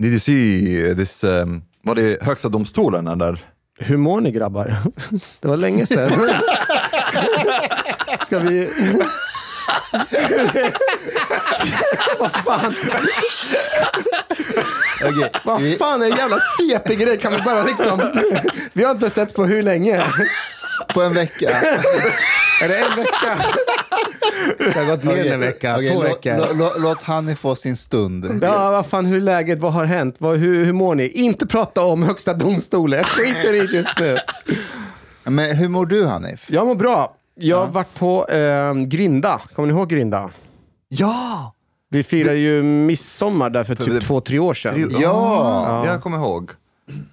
Did you see this, um, var det högsta domstolen eller? Hur mår ni grabbar? Det var länge sedan. Ska vi... Vad fan? Okej, Vad vi- fan är det jävla CP-grej? Kan vi bara liksom... Vi har inte sett på hur länge? På en vecka. Är det en vecka? Det har gått mer än en vecka. Okej, två veckor. lå- lå- Låt Hanni få sin stund. Ja, vad fan, hur är läget? Vad har hänt? Vad, hur, hur mår ni? Inte prata om högsta domstolen. Jag skiter i det just nu. Men hur mår du Hanif? Jag mår bra. Jag har varit på eh, Grinda. Kommer ni ihåg Grinda? Ja! Vi firade ju midsommar där för typ det- två, tre år sedan. Ja, jag kommer ihåg.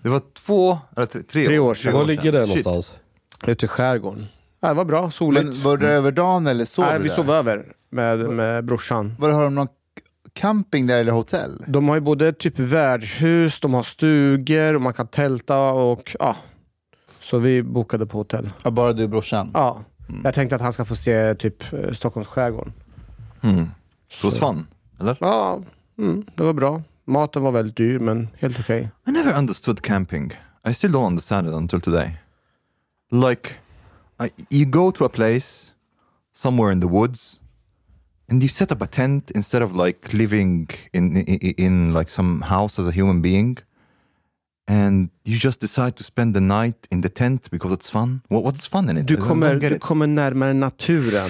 Det var två, eller tre, tre, Tre år sedan. Var ligger det Shit. någonstans? Ute i skärgården. Ja, det var bra, soligt. Men var du där över dagen eller sov Nej, du vi där? sov över med, med brorsan. Var har de någon camping där eller hotell? De har ju både typ värdshus, de har stugor och man kan tälta och ja. Så vi bokade på hotell. Ja, bara du och brorsan? Ja. Jag tänkte att han ska få se typ eh, Stockholms skärgård. Mm. Was fun, eller? Ja, mm, det var bra. Maten var väldigt dyr, men helt okej. I never understood camping. I still don't understand it until today. Like, you go to a place somewhere in the woods, and you set up a tent instead of like living in in, in like some house as a human being, and you just decide to spend the night in the tent because it's fun. What, what's fun in it? Du kommer, du it. kommer närmare naturen.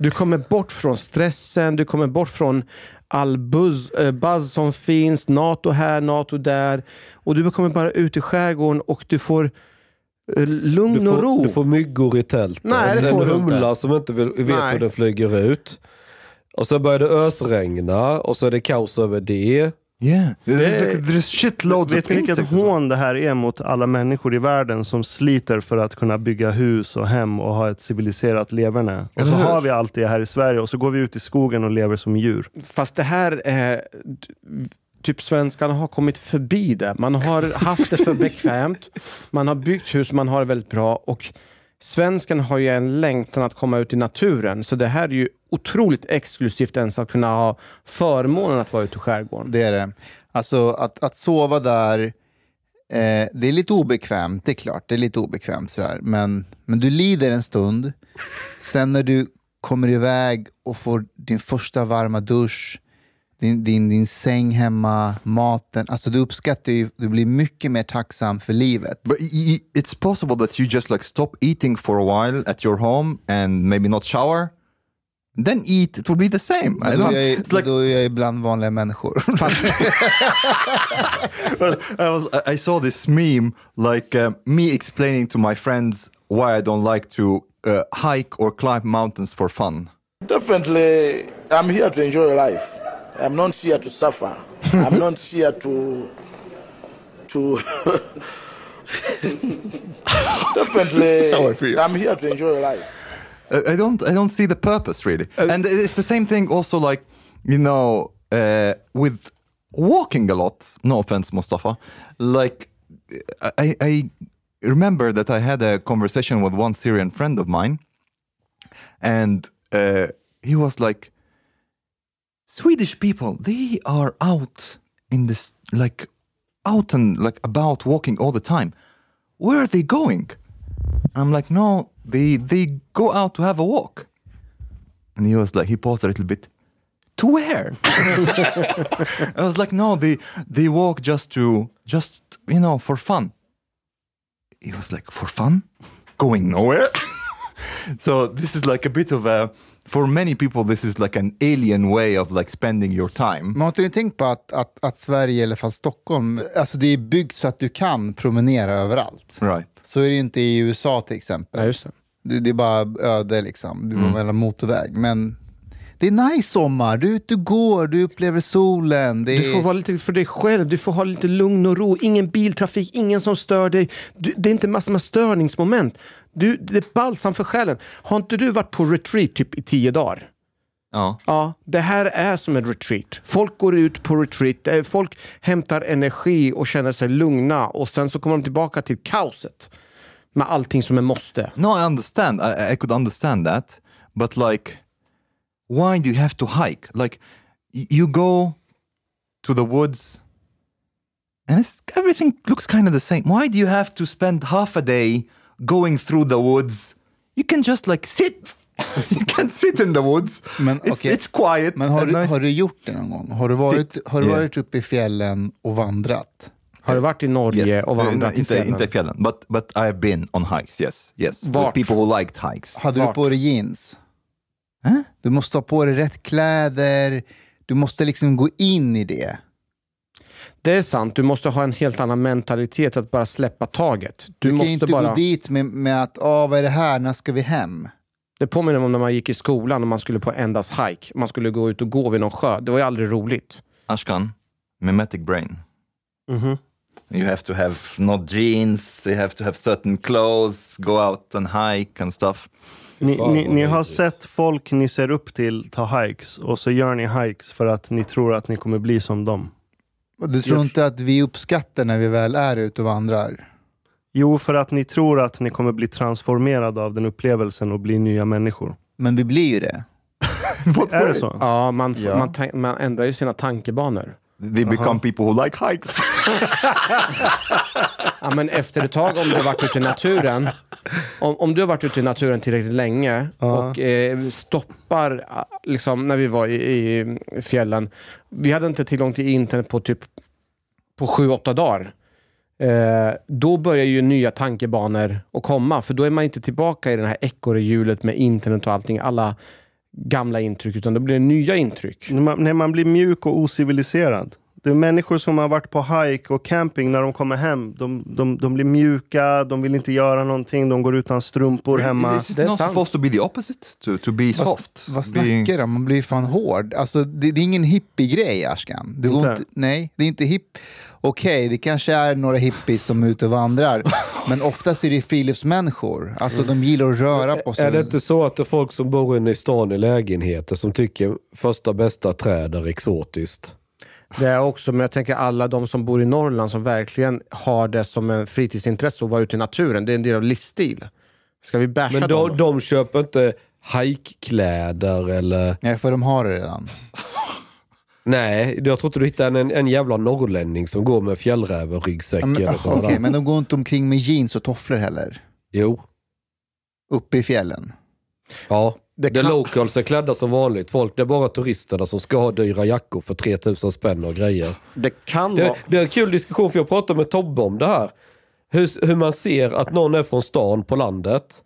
Du kommer bort från stressen, du kommer bort från all buzz, eh, buzz som finns, NATO här, NATO där. Och du kommer bara ut i skärgården och du får lugn Du och får, ro. du får myggor i tältet. Nej, det en får humla inte. som inte vill, vet Nej. hur den flyger ut. Och så börjar det ösregna och så är det kaos över det. Yeah, there's, there's shitloads Vet ni vilket hån det här är mot alla människor i världen som sliter för att kunna bygga hus och hem och ha ett civiliserat leverne? Och så har vi allt det här i Sverige och så går vi ut i skogen och lever som djur. Fast det här är... Typ svenskarna har kommit förbi det. Man har haft det för bekvämt. Man har byggt hus, man har det väldigt bra. Och svensken har ju en längtan att komma ut i naturen. Så det här är ju otroligt exklusivt ens att kunna ha förmånen att vara ute i skärgården. Det är det. Alltså att, att sova där, eh, det är lite obekvämt, det är klart. Det är lite obekvämt sådär. Men, men du lider en stund. Sen när du kommer iväg och får din första varma dusch, din, din, din säng hemma, maten. Alltså du uppskattar ju, du blir mycket mer tacksam för livet. But it's possible that you just like stop eating for a while at your home and maybe not shower. Then eat, it will be the same. Då är, jag, it's like- då är jag ibland vanliga människor. Well, I was I saw this meme like uh, me explaining to my friends why I don't like to uh, hike or climb mountains for fun. Definitely, I'm here to enjoy life. I'm not here to suffer. I'm not here to to. Definitely, how I feel. I'm here to enjoy life. I I don't I don't see the purpose really. and it's the same thing also like you know uh, with walking a lot. No offense, Mustafa. Like I I remember that I had a conversation with one Syrian friend of mine, and uh, he was like, Swedish people they are out in this like out and like about walking all the time. Where are they going? I'm like, no, they they go out to have a walk. And he was like, he paused a little bit. To where? I was like, no, they they walk just to just you know for fun. He was like, for fun, going nowhere. so this is like a bit of a for many people this is like an alien way of like spending your time. Men har inte ni tänkt på att, att, att Sverige, i alla fall Stockholm, alltså det är byggt så att du kan promenera överallt. Right. Så är det inte i USA till exempel. Ja, just det. Det, det är bara öde liksom. Du Mm. mellan motorväg. Men det är nice sommar. Du är ute och går, du upplever solen. Det är... Du får vara lite för dig själv, du får ha lite lugn och ro. Ingen biltrafik, ingen som stör dig. Du, det är inte massor med störningsmoment. Du, det är balsam för själen. Har inte du varit på retreat typ i tio dagar? Ja. Ja, det här är som en retreat. Folk går ut på retreat, eh, folk hämtar energi och känner sig lugna och sen så kommer de tillbaka till kaoset med allting som är måste. No, I understand. I, I could understand that, but like, why do you have to hike? Like, you go to the woods, and everything looks kind of the same. Why do you have to spend half a day going through the woods? You can just like sit. you can sit in the woods. Men, it's, okej. it's quiet. Men har du, nice. har du gjort det någon gång? Har du varit, har du Yeah. varit uppe i fjällen och vandrat? Har du varit i Norge Yes. och vandrat Uh, i inte, fjällen? inte fjällen, but, but I have been on hikes, yes. yes. With Vart? people who liked hikes. Hade du Vart? på dig jeans? Huh? Du måste ha på dig rätt kläder. Du måste liksom gå in i det. Det är sant, du måste ha en helt annan mentalitet att bara släppa taget. Du, Du, kan måste ju inte bara... gå dit med, med att, ah, vad är det här, när ska vi hem? Det påminner om när man gick i skolan och man skulle på endas hike. Man skulle gå ut och gå vid någon sjö. Det var ju aldrig roligt. Ashkan, mimetic brain. Mhm. You have to have not jeans, you have to have certain clothes, go out and hike and stuff. Ni, ni, ni har sett folk ni ser upp till ta hikes och så gör ni hikes för att ni tror att ni kommer bli som dem. Och Du tror inte att vi uppskattar när vi väl är ute och vandrar? Jo, för att ni tror att ni kommer bli transformerade av den upplevelsen och bli nya människor. Men vi blir ju det. Är det så? Ja, man, Ja. Man, man ändrar ju sina tankebanor. They become people who like hikes. Ja, men efter ett tag, om du har varit ute i naturen, om, om du har varit ute i naturen tillräckligt länge Ja. och eh, stoppar, ah, liksom när vi var i, i fjällen, vi hade inte tillgång till internet på typ på sju, åtta dagar. Eh, då börjar ju nya tankebanor att komma, för då är man inte tillbaka i det här ekorrhjulet med internet och allting, alla gamla intryck, utan då blir det nya intryck. När man, när man blir mjuk och ociviliserad. Det är människor som har varit på hike och camping när de kommer hem. De, de, de blir mjuka, de vill inte göra någonting, de går utan strumpor hemma. It's Det är not sant. supposed to be the opposite, to, to be soft. Vad Being- snackar du om? Man blir ju fan hård. Alltså, det, det är ingen hippie-grej, Ashkan. Går Inte? inte, nej, det är inte hipp... Okej, det kanske är några hippies som är ute och vandrar, men oftast är det friluftsmänniskor. Alltså, de gillar att röra på sig. Är det inte så att det är folk som bor inne i stan i lägenheter som tycker första bästa träd är exotiskt? Det är också, men jag tänker alla de som bor i Norrland som verkligen har det som en fritidsintresse att vara ute i naturen. Det är en del av livsstil. Ska vi basha Men dem? de, de köper inte hajkkläder eller... Nej, för de har det redan. Nej, jag tror inte du hittar en, en jävla norrlänning som går med fjällrävenryggsäck Ja, men, eller ah. Okej, men de går inte omkring med jeans och tofflor heller. Jo. Uppe i fjällen. Ja. Det Det kan- locals är klädda som vanligt folk. Det är bara turisterna som ska ha dyra jackor för 3000 spänn och grejer. Det kan Det, vara... det är en kul diskussion för jag pratade med Tobbe om det här. Hur, hur man ser att någon är från stan på landet.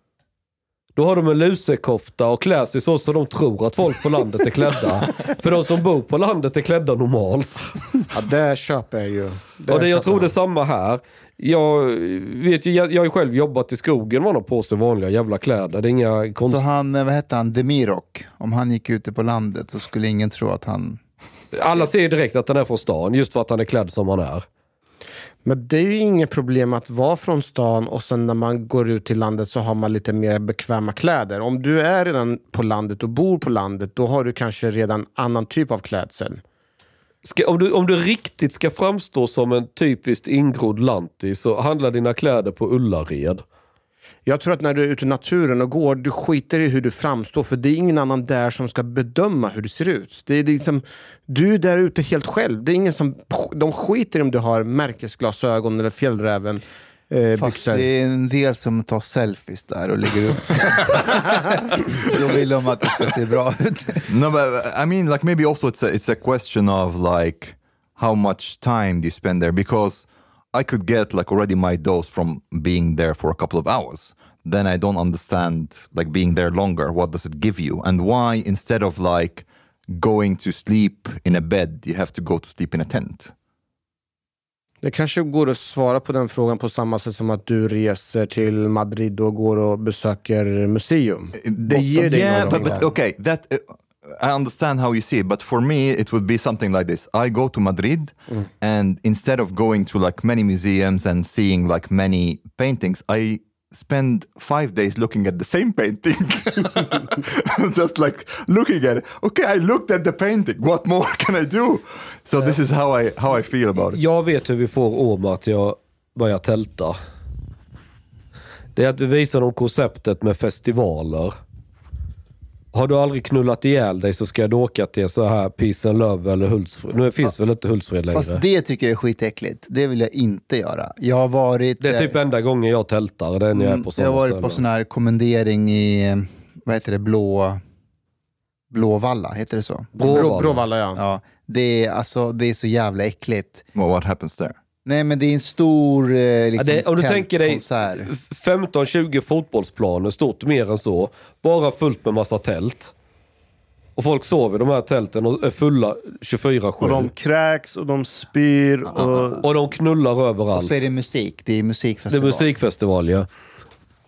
Då har de en lusekofta och klär sig så som de tror att folk på landet är klädda. För de som bor på landet är klädda normalt. Ja, det köper jag ju. Det och det, jag tror det är samma här. Jag, vet ju, jag, jag har ju själv jobbat i skogen man har på sig vanliga jävla kläder. Det är inga konst... Så han, eh, vad hette han, Demirok, om han gick ute på landet så skulle ingen tro att han... Alla ser ju direkt att den är från stan, just för att han är klädd som han är. Men det är ju inget problem att vara från stan och sen när man går ut till landet så har man lite mer bekväma kläder. Om du är redan på landet och bor på landet, då har du kanske redan annan typ av klädsel. Ska, om, du, om du riktigt ska framstå som en typiskt ingrodd lantis så handla dina kläder på Ullared. Jag tror att när du är ute i naturen och går, du skiter i hur du framstår för det är ingen annan där som ska bedöma hur du ser ut. Det är liksom, du är där ute helt själv. Det är ingen som, de skiter i om du har märkesglasögon eller fjällräven. Eh, Fast byxor. det är en del som tar selfies där och lägger upp. Då vill de att det ska se bra ut. No, but I mean, like maybe also it's a, it's a question of like how much time do you spend there? Because I could get like already my dose from being there for a couple of hours. Then I don't understand like being there longer. What does it give you? And why instead of like going to sleep in a bed, you have to go to sleep in a tent? Det kanske går att svara på den frågan på samma sätt som att du reser till Madrid och går och besöker museum. Det ger dig yeah, but, but okay, that uh, I understand how you see it, but for me, it would be something like this: I go to Madrid, and instead of going to like many museums and seeing like many paintings, I spend five days looking at the same painting, just like looking at it. Okay, I looked at the painting. What more can I do? So this is how I how I feel about it. Jag vet hur vi får Omar att jag börjar tälta. Det är att vi visar dem konceptet med festivaler. Har du aldrig knullat ihjäl dig så ska du åka till så här Peace and Love eller Hultsfred. Nu finns väl inte Hultsfred längre. Fast det tycker jag är skitäckligt. Det vill jag inte göra. Jag har varit... Det är typ enda gången jag tältar. Det är när jag är Mm, på jag har varit ställen. på sån här kommendering i, eh, vad heter det, Blå... Blåvalla, heter det så? Brå- Bråvalla, ja. ja det, är, alltså, det är så jävla äckligt. Well, what happens there? Nej men det är en stor eh, liksom, Ja, det, om du tänker dig tältkonsert. 15-20 fotbollsplaner, stort mer än så. Bara fullt med massa tält. Och folk sover i de här tälten och är fulla 24-7. Och de kräks och de spyr. Och... Och de knullar Och överallt. så är det musik, det är Det är musikfestival. musikfestival ja.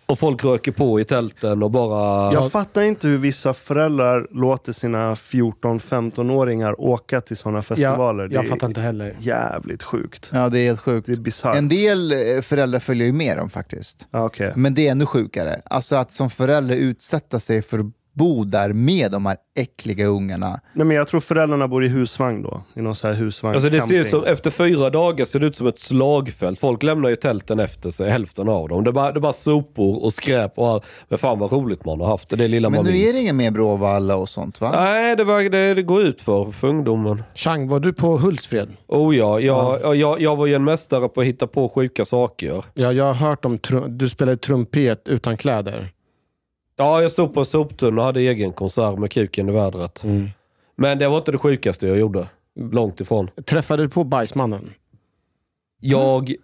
Och folk röker på i tälten och bara... Jag fattar inte hur vissa föräldrar låter sina 14-15-åringar åka till sådana festivaler. jag det är fattar inte heller. jävligt sjukt. Ja det är helt sjukt. Det är bisarrt. En del eh, föräldrar följer ju med dem faktiskt. Ja, okej. Men det är ännu sjukare. Alltså att som förälder utsätta sig för att bo där med de här äckliga ungarna. Nej, men jag tror föräldrarna bor i husvagn då. I någon så här husvagn. Alltså det ser ut som, efter fyra dagar ser det ut som ett slagfält. Folk lämnar ju tälten efter sig, hälften av dem. Det är bara, det är bara sopor och skräp och allt. Men fan vad roligt man har haft det, det lilla Men man nu minns. är det inget mer Bråvalla och sånt va? Nej, det, var, det, det går ut för, för ungdomen. Chang, var du på Hultsfred? Oh ja, jag, jag, jag, jag var ju en mästare på att hitta på sjuka saker. Ja, jag har hört om du spelade trumpet utan kläder. Ja, jag stod på en soptunna och hade egen konsert med kuken i vädret. Men det var inte det sjukaste jag gjorde. Långt ifrån. Träffade du på Bajsmannen? Jag,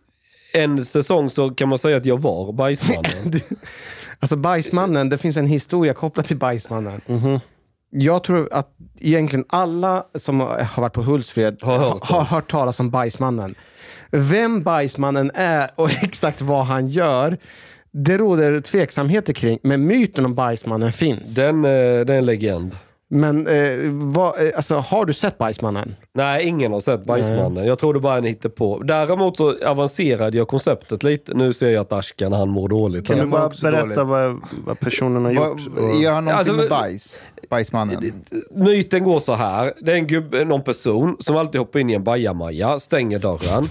en säsong så kan man säga att jag var bajsmannen. Alltså Bajsmannen, det finns en historia kopplad till Bajsmannen. Jag tror att egentligen alla som har varit på Hultsfred Har har hört har hört talas om Bajsmannen. Vem Bajsmannen är och exakt vad han gör, det råder tveksamheter kring. Men myten om Bajsmannen finns. Den, eh, det är en legend. Men eh, vad, eh, alltså, har du sett Bajsmannen? Nej, ingen har sett Bajsmannen. Jag tror det bara är en hittepå. Däremot så avancerade jag konceptet lite. Nu ser jag att Ashkan, han mår dåligt. Kan du bara berätta vad, vad personen har gjort? Och- gör han någonting Alltså, med bajs? Bajsmannen? Myten går så här. Det är en gubbe, någon person som alltid hoppar in i en bajamaja, stänger dörren.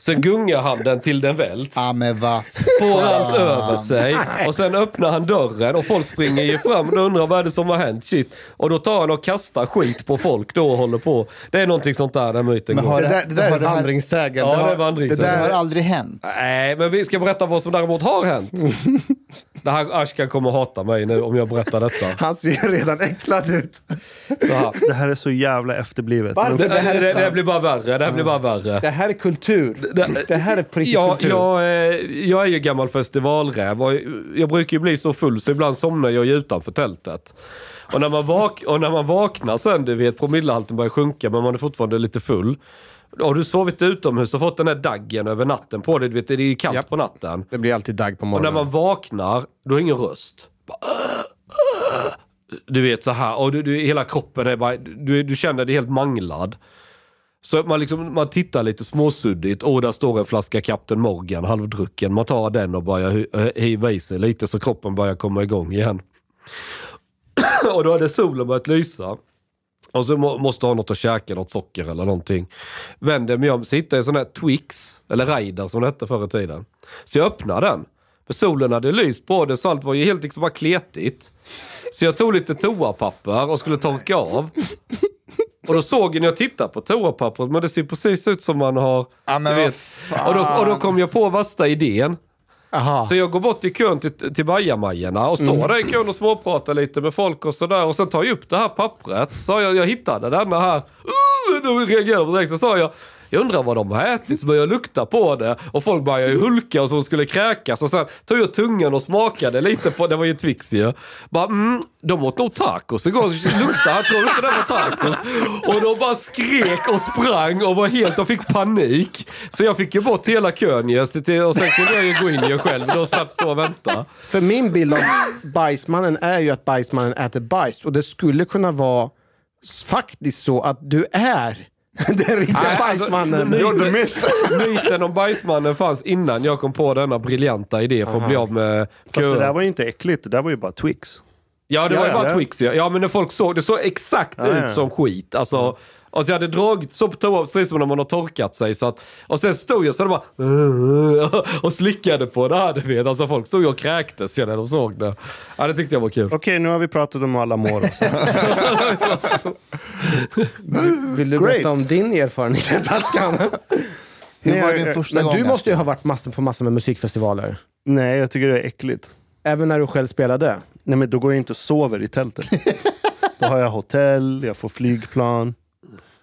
Sen gungar han den till den välts. Ja men va Får allt över sig. Och sen öppnar han dörren och folk springer ju fram och undrar vad är det som har hänt. Shit. Och då tar han och kastar skit på folk då och håller på. Det är någonting sånt där, den myten Men går. har Det där, det där har är vandringssägen. Ja, har- det är vandringssägen. Det där- har aldrig hänt. Nej, men vi ska berätta vad som däremot har hänt. Det här Ashkan kommer hata mig nu om jag berättar detta. Han ser redan äcklad ut. Det här är så jävla efterblivet. Varför? Det, Det här är det, det, sant. blir bara värre. Det här blir bara värre. Det här är kultur. Det, här är på riktigt jag, kultur. jag, eh, jag är ju gammal festivalräv och jag brukar ju bli så full så ibland somnar jag ju utanför tältet. Och när, man vak- och när man vaknar sen, du vet, promillehalten börjar sjunka men man är fortfarande lite full. Har du sovit utomhus och fått den här daggen över natten på dig, du vet, det är ju kallt Japp. på natten. Det blir alltid dagg på Och morgonen. när man vaknar, du har ingen röst. Du vet så här, och du, du, hela kroppen är bara, du, du känner dig helt manglad. Så man, liksom, man tittar lite småsuddigt, och där står en flaska Captain Morgan halvdrucken. Man tar den och börjar hi- hiva i sig lite så kroppen börjar komma igång igen. och då hade solen börjat lysa. Och så må, måste ha något att käka, något socker eller någonting. Vänder mig om så hittar jag sån här Twix, eller Raider som det hette förr i tiden. Så jag öppnar den. För solen hade lyst på det så allt var ju helt liksom bara kletigt. Så jag tog lite toapapper och skulle torka av. Och då såg jag när jag tittade på toapappret, men det ser precis ut som man har... Ja, men vet. Och, då, och då kom jag på värsta idén. Aha. Så jag går bort i kön till, till bajamajorna och står där i kön och småpratar lite med folk och sådär. Och sen tar jag upp det här pappret. Så jag, jag hittade denna här. Uh, då reagerade de direkt. Så sa jag, jag undrar vad de har ätit. Så börjar jag lukta på det. Och folk började ju hulka och så skulle kräkas. Och sen tog jag tungan och smakade lite på, det var ju Twix ju. Bara, mm, de åt nog tacos igår. Så luktade, jag tror inte det var tacos. Och de bara skrek och sprang och var helt, och fick panik. Så jag fick ju bort hela kön ju. Och sen kunde jag ju gå in ju själv. Då slapp stå och vänta. För min bild av bajsmannen är ju att bajsmannen äter bajs. Och det skulle kunna vara faktiskt så att du är den riktiga Nej, alltså, bajsmannen. myten- Myten om bajsmannen fanns innan jag kom på denna briljanta idé för att bli av med Fast det där köer. var ju inte äckligt, det där var ju bara Twix. Ja, det var ju Ja, bara ja. Twix ja. ja. men när folk såg, det såg exakt Ja, ut ja. som skit. Alltså, och så jag hade dragit så på toa, precis som när man har torkat sig. Så att, och sen stod jag så bara och slickade på det här, du vet. Alltså folk stod och kräktes när de såg det. Ja, det tyckte jag var kul. Okej, nu har vi pratat om alla mår. så. Vill du Great. berätta om din erfarenhet, Ashkan? Hur Nej, var din första gång? du måste ju ha varit massor på massor med musikfestivaler. Nej, jag tycker det är äckligt. Även när du själv spelade. Nej, men då går jag inte och sover i tältet. då har jag hotell, jag får flygplan.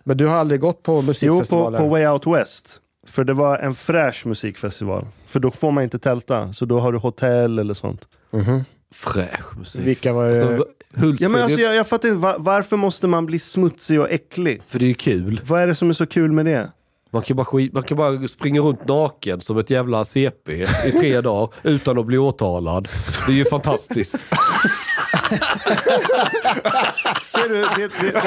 Men du har aldrig gått på Jo, på, musikfestivaler? på Way Out West. För det var en fräsch musikfestival. För då får man inte tälta. Så då har du hotell eller sånt. Fräsch musik. Vilka var det? Alltså, Hultsfred, Ja, men alltså, jag, jag fattar inte, va- varför måste man bli smutsig och äcklig? för det är ju kul. Vad är det som är så kul med det? Man kan, bara skit, man kan bara springa runt naken som ett jävla CP i tre dagar utan att bli åtalad. Det är ju fantastiskt. Ser du, det, det, det,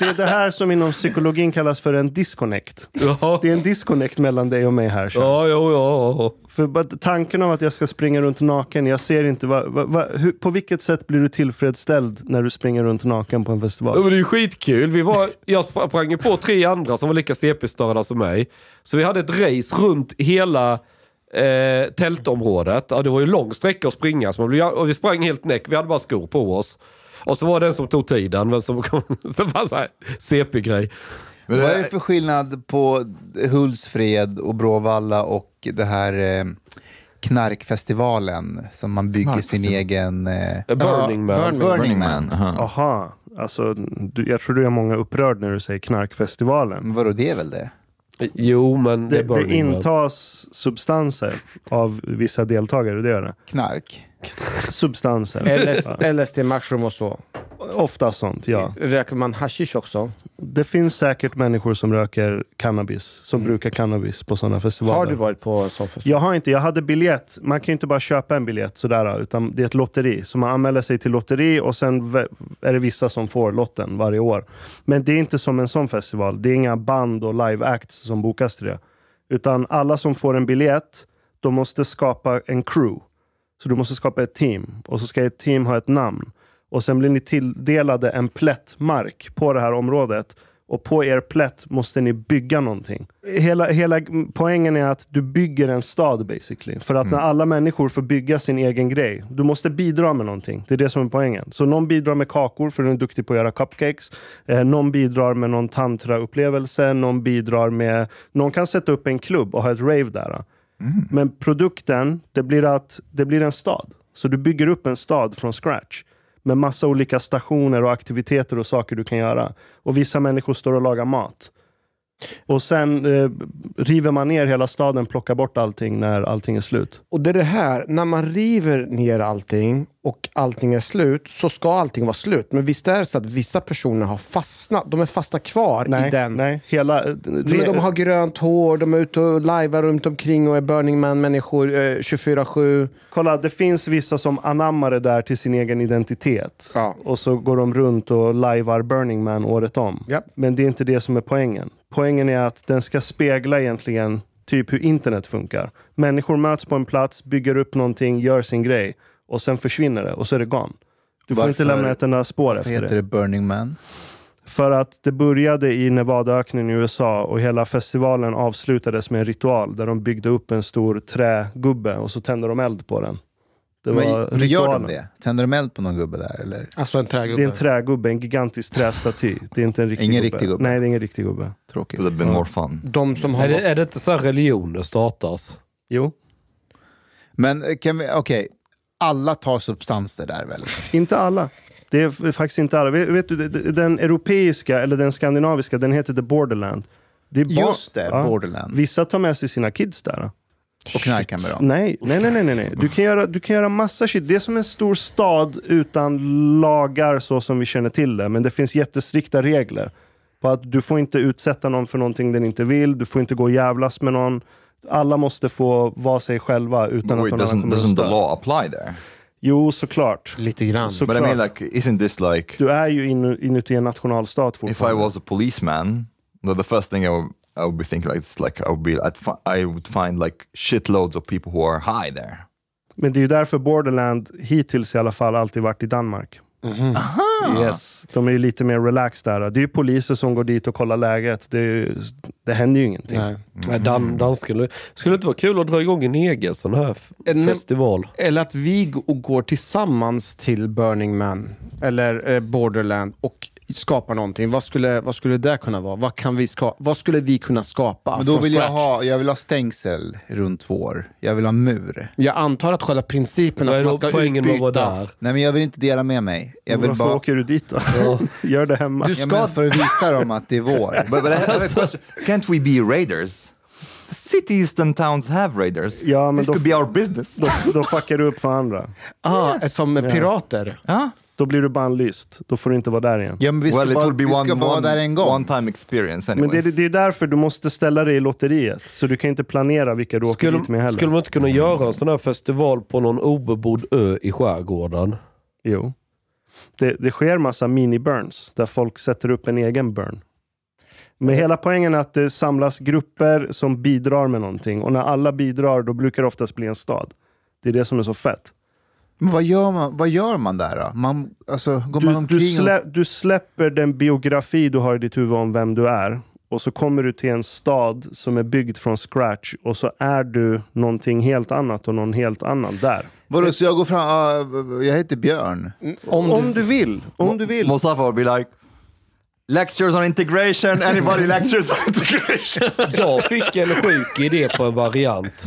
det är det här som inom psykologin kallas för en disconnect. Ja, Det är en disconnect mellan dig och mig här. Ja, ja. ja. För tanken av att jag ska springa runt naken, jag ser inte vad, vad, vad, hur, på vilket sätt blir du tillfredsställd när du springer runt naken på en Ja, festival? men det är ju skitkul. Vi var, jag sprang ju på tre andra som var lika CP-störda som mig. Så vi hade ett race runt hela eh, tältområdet. Ja, det var ju lång sträcka att springa. Så man blev, och vi sprang helt näck. Vi hade bara skor på oss. Och så var det en som tog tiden. Men som kom, det var så här CP-grej. Vad är det för skillnad på Hultsfred och Bråvalla och det här eh, knarkfestivalen som man bygger sin egen... Eh, Burning Man. Burning. Burning Man. aha. Aha, alltså, du, jag tror du är många upprörd när du säger knarkfestivalen. Men vadå, det är väl det? Jo, men det, Det, är det Burning Man. intas substanser av vissa deltagare, det gör det. Knark? Substanser. LS, LSD, mushroom och så. Ofta sånt, ja. Röker man hashish också? Det finns säkert människor som röker cannabis, som brukar cannabis på sådana festivaler. Har du varit på en sån festival? Jag har inte, jag hade biljett. Man kan ju inte bara köpa en biljett sådär, utan det är ett lotteri. Så man anmäler sig till lotteri och sen är det vissa som får lotten varje år. Men det är inte som en sån festival. Det är inga band och live acts som bokas till det. Utan alla som får en biljett, de måste skapa en crew. Så du måste skapa ett team. Och så ska ett team ha ett namn. Och sen blir ni tilldelade en plätt mark på det här området. Och på er plätt måste ni bygga någonting. Hela, hela poängen är att du bygger en stad basically. För att när alla människor får bygga sin egen grej, du måste bidra med någonting. Det är det som är poängen. Så någon bidrar med kakor för den är duktig på att göra cupcakes. Eh, någon bidrar med någon tantra-upplevelse. Någon bidrar med... Någon kan sätta upp en klubb och ha ett rave där. Mm. Men produkten, det blir, att, det blir en stad. Så du bygger upp en stad från scratch. Med massa olika stationer och aktiviteter och saker du kan göra. Och vissa människor står och lagar mat. Och sen eh, river man ner hela staden, plockar bort allting när allting är slut. Och det är det här, när man river ner allting och allting är slut, så ska allting vara slut. Men visst är det så att vissa personer har fastnat, de är fastnat kvar Nej, i den. nej. Hela, eh, Men de har grönt hår, de är ute och lajvar runt omkring och är Burning Man-människor eh, 24-7. Kolla, det finns vissa som anammar det där till sin egen identitet. Ja. Och så går de runt och lajvar Burning Man året om. Japp. Men det är inte det som är poängen. Poängen är att den ska spegla egentligen typ hur internet funkar. Människor möts på en plats, bygger upp någonting, gör sin grej och sen försvinner det och så är det gone. Du får Varför- inte lämna ett enda spår efter heter det. det Burning Man? För att det började i Nevadaöknen i USA och hela festivalen avslutades med en ritual där de byggde upp en stor trägubbe och så tände de eld på den. Det var Men, men gör de det? Tänder de eld på någon gubbe där? Eller? Alltså en trägubbe. Det är en trägubbe, en gigantisk trästaty. Det är inte en riktig Ingen gubbe. riktig gubbe. Nej, det är ingen riktig gubbe. Tråkigt. Have been more fun. De som har... Är det, är det inte så här religioner startas? Jo. Men eh, kan vi, okej, alla tar substanser där väl? Inte alla. Det är faktiskt inte alla. Vet, vet du, det- det- den europeiska, eller den skandinaviska, den heter The Borderland. Det Just det, Borderland. Vissa tar med sig sina kids där. Och knarkar med dem? Nej, nej, nej, nej, nej, nej. Du kan, göra, du kan göra massa shit. Det är som en stor stad utan lagar så som vi känner till det. Men det finns jättestrikta regler. På att du får inte utsätta någon för någonting den inte vill. Du får inte gå och jävlas med någon. Alla måste få vara sig själva utan But att wait, någon annan doesn't, kommer att doesn't the law apply there? Jo, såklart. Lite grann. Så- But I mean, Såklart. like, isn't this like Du är ju inu- inuti en nationalstat if I fortfarande. was a policeman, the first thing I would, I would be thinking like it's like I would be I'd fi- I would find like shitloads of people who are high there. Men det är ju därför Borderland hittills i alla fall alltid varit i Danmark. Yes, de är ju lite mer relaxed där. Det är ju poliser som går dit och kollar läget. Det, ju, det händer ju ingenting. Nej. Nej, Dan, danska, skulle det inte vara kul att dra igång en egen sån här f- En- festival? Eller att vi g- och går tillsammans till Burning Man eller eh, Borderland och skapar någonting. Vad skulle, vad skulle det kunna vara? Vad, kan vi ska, vad skulle vi kunna skapa? Men då vill jag ha, jag vill ha stängsel runt vår. Jag vill ha mur. Jag antar att själva principen att man ska poängen utbyta... där? Nej men jag vill inte dela med mig. Jag vill Varför bara... åker du dit då? Gör det hemma. Du Ja, ska- men för att visa dem att det är vår. But, but I. Can't we be raiders? The cities and towns have raiders. Ja, men this då- could be our business. Då, då fuckar du upp för andra. Ah, som pirater. Huh? Då blir du bannlyst. Då får du inte vara där igen. Ja, men vi ska Well, bara, vi ska one, bara vara där en one, gång. one time experience Men anyways. det, är- det är därför du måste ställa dig i lotteriet. Så du kan inte planera vilka du åker Skulle, dit med heller. skulle man inte kunna göra en sån här festival på någon obebodd ö i skärgården? Jo. Det, det sker massa mini-burns där folk sätter upp en egen burn. Men hela poängen är att det samlas grupper som bidrar med någonting. Och när alla bidrar då brukar det oftast bli en stad. Det är det som är så fett. Men vad gör man, vad gör man där då? Man, alltså, går man Du, omkring du, och... slä, du släpper den biografi du har i ditt huvud om vem du är. Och så kommer du till en stad som är byggd från scratch. Och så är du någonting helt annat och någon helt annan där. Vadå, så jag går fram, ah, jag heter Björn. Om, Om du vill. Om du vill. Mustafa would be like, lectures on integration, anybody lectures on integration? Jag fick en sjuk idé på en variant.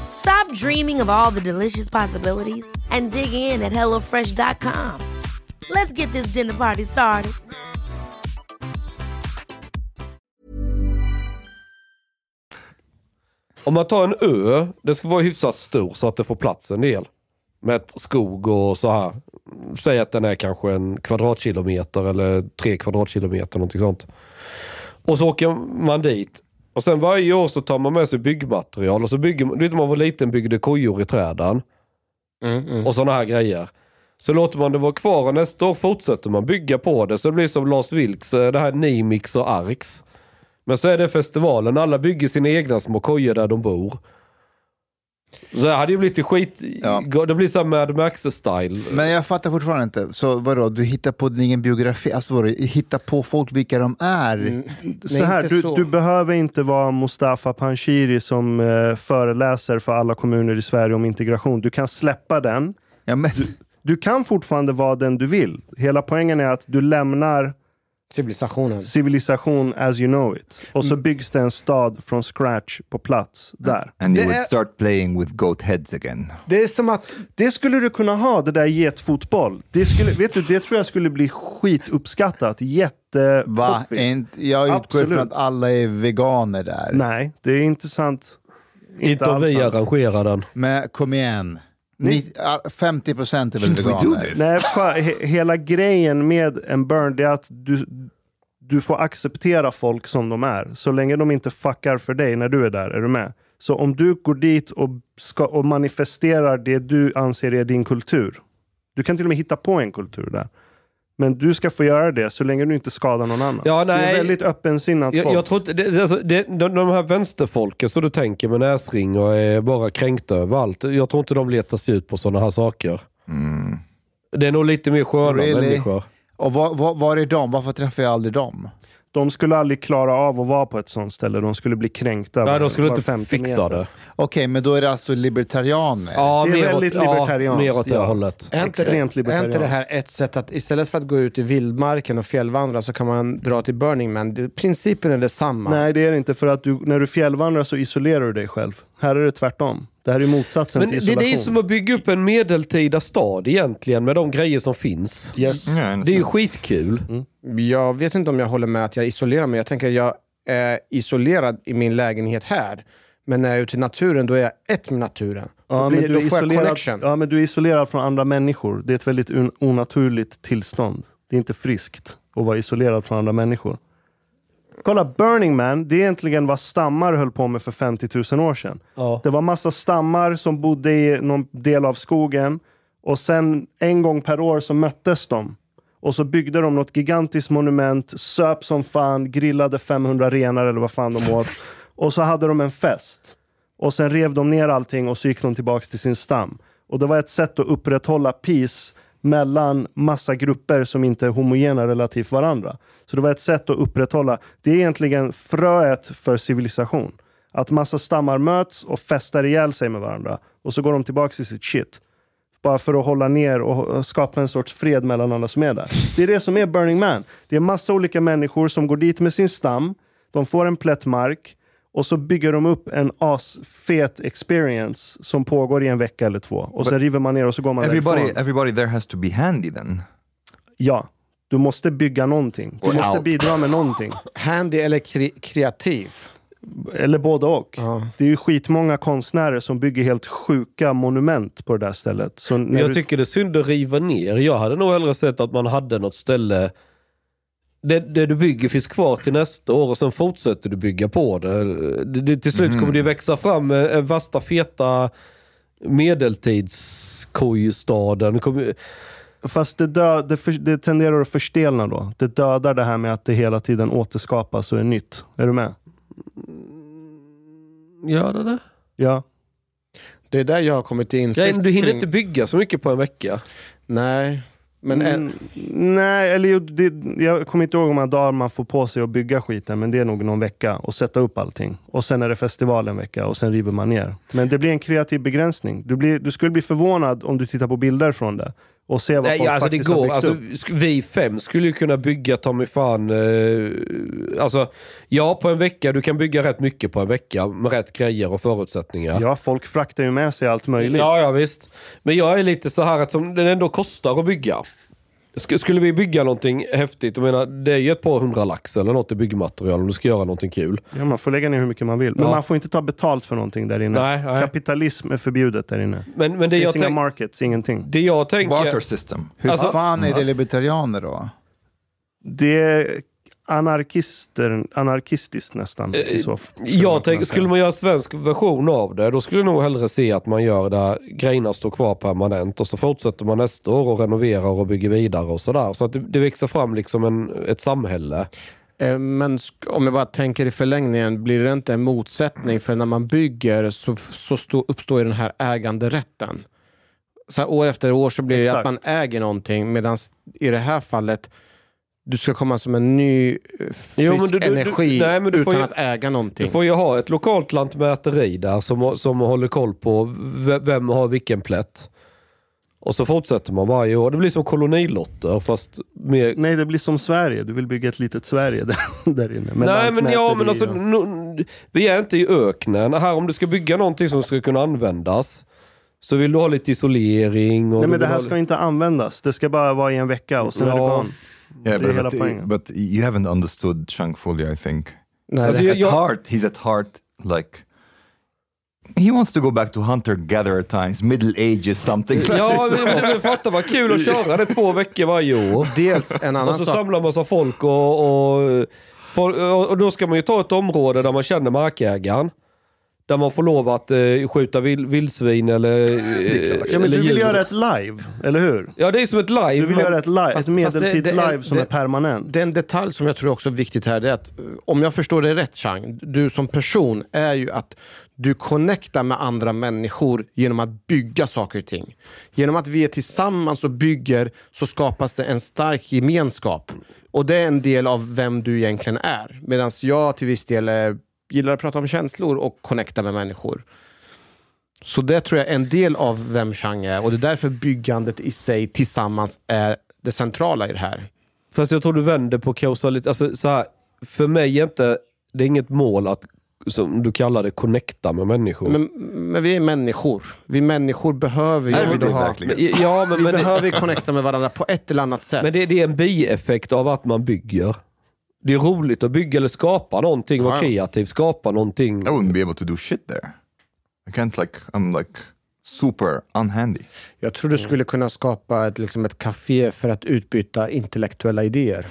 Stop dreaming of all the delicious possibilities and dig in at HelloFresh.com. Let's get this dinner party started. Om man tar en ö, den ska vara hyfsat stor så att det får plats en del. Med ett skog och så här. Säg att den är kanske en kvadratkilometer eller tre kvadratkilometer, någonting sånt. Och så åker man dit. Och sen varje år så tar man med sig byggmaterial och så bygger man, du vet när man var liten byggde kojor i träden. Mm, Och sådana här grejer. Så låter man det vara kvar och nästa år fortsätter man bygga på det. Så det blir som Lars Vilks, eh, det här Nimix och Arx. Men så är det festivalen, alla bygger sina egna små kojor där de bor. Så det hade ju blivit skit... Det blir såhär Mad Max-style. Men jag fattar fortfarande inte. Så vadå, du hittar på din egen biografi? Alltså vadå, hitta på folk vilka de är? Mm. Så här, du, du behöver inte vara Mustafa Panshiri som eh, föreläser för alla kommuner i Sverige om integration. Du kan släppa den. Du, du kan fortfarande vara den du vill. Hela poängen är att du lämnar civilisationen civilisation as you know it. Och så byggs det en stad från scratch på plats där. And you Det would start playing with goat heads again. Det är som att... Det skulle du kunna ha, det där getfotboll. Det, skulle, vet du, det tror jag skulle bli skituppskattat. Jätte... Va? Inte- Jag utgår Absolut. från att alla är veganer där. Nej, det är inte sant. Inte om alls vi arrangerar den. Men kom igen. Ni- Ni, ah, 50 procent är väl veganer? Nej, he, hela grejen med en burn är att du, du får acceptera folk som de är. Så länge de inte fuckar för dig när du är där. Är du med? Så om du går dit och, ska, och manifesterar det du anser är din kultur. Du kan till och med hitta på en kultur där. Men du ska få göra det så länge du inte skadar någon annan. Ja, Det är nej. väldigt öppensinnat Jag, folk. jag tror inte, det, alltså, det, de, de här vänsterfolken som du tänker med näsring och är bara kränkta överallt. Jag tror inte de letar sig ut på sådana här saker. Det är nog lite mer sköna Really? människor. Och var, var, var är de? Varför träffar jag aldrig dem? De skulle aldrig klara av att vara på ett sånt ställe. De skulle bli kränkta. Nej, de skulle var inte fixa meter. det. Okej, men då är det alltså libertarianer? Ja, Det är mer väldigt åt, ja, libertarianskt, mer åt det ja. hållet. Är inte, Extremt det, är inte libertarianskt. det här ett sätt att istället för att gå ut i vildmarken och fjällvandra så kan man dra till Burning Man? Det, principen är detsamma. Nej, det är det inte. För att du, när du fjällvandrar så isolerar du dig själv. Här är det tvärtom. Det här är motsatsen Men till isolation. det är som att bygga upp en medeltida stad egentligen med de grejer som finns. Yes. Det är ju skitkul. Jag vet inte om jag håller med att jag isolerar mig. Jag tänker jag är isolerad i min lägenhet här. Men när jag är ute i naturen, då är jag ett med naturen. Ja då, men, blir, du då är isolerad, connection. ja, men du är isolerad från andra människor. Det är ett väldigt un, onaturligt tillstånd. Det är inte friskt att vara isolerad från andra människor. Kolla, Burning Man, det är egentligen vad stammar höll på med för 50 000 år sedan. Ja. Det var massa stammar som bodde i någon del av skogen och sen en gång per år så möttes de. Och så byggde de något gigantiskt monument, söp som fan, grillade 500 renar eller vad fan de åt. Och så hade de en fest. Och sen rev de ner allting och så gick de tillbaka till sin stam. Och det var ett sätt att upprätthålla peace mellan massa grupper som inte är homogena relativt varandra. Så det var ett sätt att upprätthålla, det är egentligen fröet för civilisation. Att massa stammar möts och festar ihjäl sig med varandra. Och så går de tillbaka till sitt shit. Bara för att hålla ner och skapa en sorts fred mellan alla som är där. Det är det som är Burning Man. Det är massa olika människor som går dit med sin stam. De får en plätt mark och så bygger de upp en asfet experience som pågår i en vecka eller två. Och sen river man ner och så går man Everybody, därifrån. everybody there has to be handy then. Ja, du måste bygga någonting. Du Och måste allt. bidra med någonting. Handy eller kre- kreativ? Eller både och. Ja. Det är ju skitmånga konstnärer som bygger helt sjuka monument på det där stället. Så när jag du... tycker det är synd att riva ner. Jag hade nog hellre sett att man hade något ställe det, det du bygger finns kvar till nästa år och sen fortsätter du bygga på det. det, det till slut kommer det växa fram eh, en värsta feta medeltidskojstaden. Kommer- Fast det, dö, det, för, det tenderar att förstelna då. Det dödar det här med att det hela tiden återskapas och är nytt. Är du med? Gör det det? Ja. Det är där jag har kommit till insikt Grejen, du hinner inte bygga så mycket på en vecka. Nej, men en, Mm, nej, eller det, jag kommer inte ihåg hur många dagar man får på sig att bygga skiten, men det är nog någon vecka och sätta upp allting. Och sen är det festival en vecka och sen river man ner. Men det blir en kreativ begränsning. Du, blir, du skulle bli förvånad om du tittar på bilder från det och ser vad Nej, folk alltså det faktiskt har går. byggt Alltså, vi fem skulle ju kunna bygga ta mig fan... Eh, alltså, ja, på en vecka. Du kan bygga rätt mycket på en vecka med rätt grejer och förutsättningar. Ja, folk fraktar ju med sig allt möjligt. Ja, ja visst. Men jag är lite så här att som den ändå kostar att bygga. Sk- Skulle vi bygga någonting häftigt, jag menar, det är ju ett par hundra lax eller något i byggmaterial om du ska göra någonting kul. Ja, man får lägga ner hur mycket man vill. Men Ja. man får inte ta betalt för någonting där inne. Nej, nej. Kapitalism är förbjudet där inne. Men, men det, det finns inga markets, ingenting. det jag tänker... Barter system. hur Alltså- fan är det libertarianer då? Det anarkister, anarkistiskt nästan. I så, f- skulle man Jag säga. skulle man göra en svensk version av det, då skulle jag nog hellre se att man gör där grejerna står kvar permanent och så fortsätter man nästa år och renoverar och bygger vidare och sådär. Så att det, det växer fram liksom en, ett samhälle. Eh, Men om jag bara tänker i förlängningen, blir det inte en motsättning? För när man bygger så, så stå, uppstår ju den här äganderätten. Så här, år efter år så blir det Exakt. att man äger någonting, medan i det här fallet du ska komma som en ny eh, frisk Jo, men du- du- du- energi nej, men du får utan ju- att äga någonting. Du får ju ha ett lokalt lantmäteri där som, som håller koll på vem har vilken plätt. Och så fortsätter man varje år. Det blir som kolonilotter fast mer... Nej, det blir som Sverige. Du vill bygga ett litet Sverige där, där inne. med Nej men ja men alltså, och- no, vi är inte i öknen. Här om du ska bygga någonting som ska kunna användas. Så vill du ha lite isolering. Och Nej, men det här ha ska inte användas. Det ska bara vara i en vecka och sen är det Ja. barn. Yeah, det är but, hela but, poängen. but you haven't understood Chang fully, I think. Nej, det- at jag- heart, he's at heart like he wants to go back to hunter-gatherer times, middle ages, something. Ja, men, men fatta vad kul att köra det två veckor varje år. Dels en annan Och så sak. samlar man sig folk och, och, folk- och då ska man ju ta ett område där man känner markägaren. Där man får lov att eh, skjuta vil, vildsvin eller, eh, Ja, men eller du vill djur. göra ett live, eller hur? Ja, det är som ett live. Du vill men- göra ett, live, Fast- ett det- medeltids-live det- som det- är permanent. Den detalj som jag tror också är viktigt här, det är att om jag förstår det rätt Chang, du som person är ju att du connectar med andra människor genom att bygga saker och ting. Genom att vi är tillsammans och bygger så skapas det en stark gemenskap. Och det är en del av vem du egentligen är. Medan jag till viss del eh, gillar att prata om känslor och connecta med människor. Så det tror jag är en del av vem Chang är och det är därför byggandet i sig tillsammans är det centrala i det här. Fast jag tror du vänder på kausalitet. Alltså, så här, för mig är inte, det är inget mål att, som du kallar det, connecta med människor. Men, men vi är människor. Vi människor behöver ju Är vi det ha... verkligen? ja, men, Vi men, det, behöver ju connecta med varandra på ett eller annat sätt. men det, det är en bieffekt av att man bygger. Det är roligt att bygga eller skapa någonting, vara kreativ, skapa någonting. I wouldn't be able to do shit there. I can't like I'm like super unhandy. Jag tror du skulle kunna skapa ett, liksom ett café för att utbyta intellektuella idéer.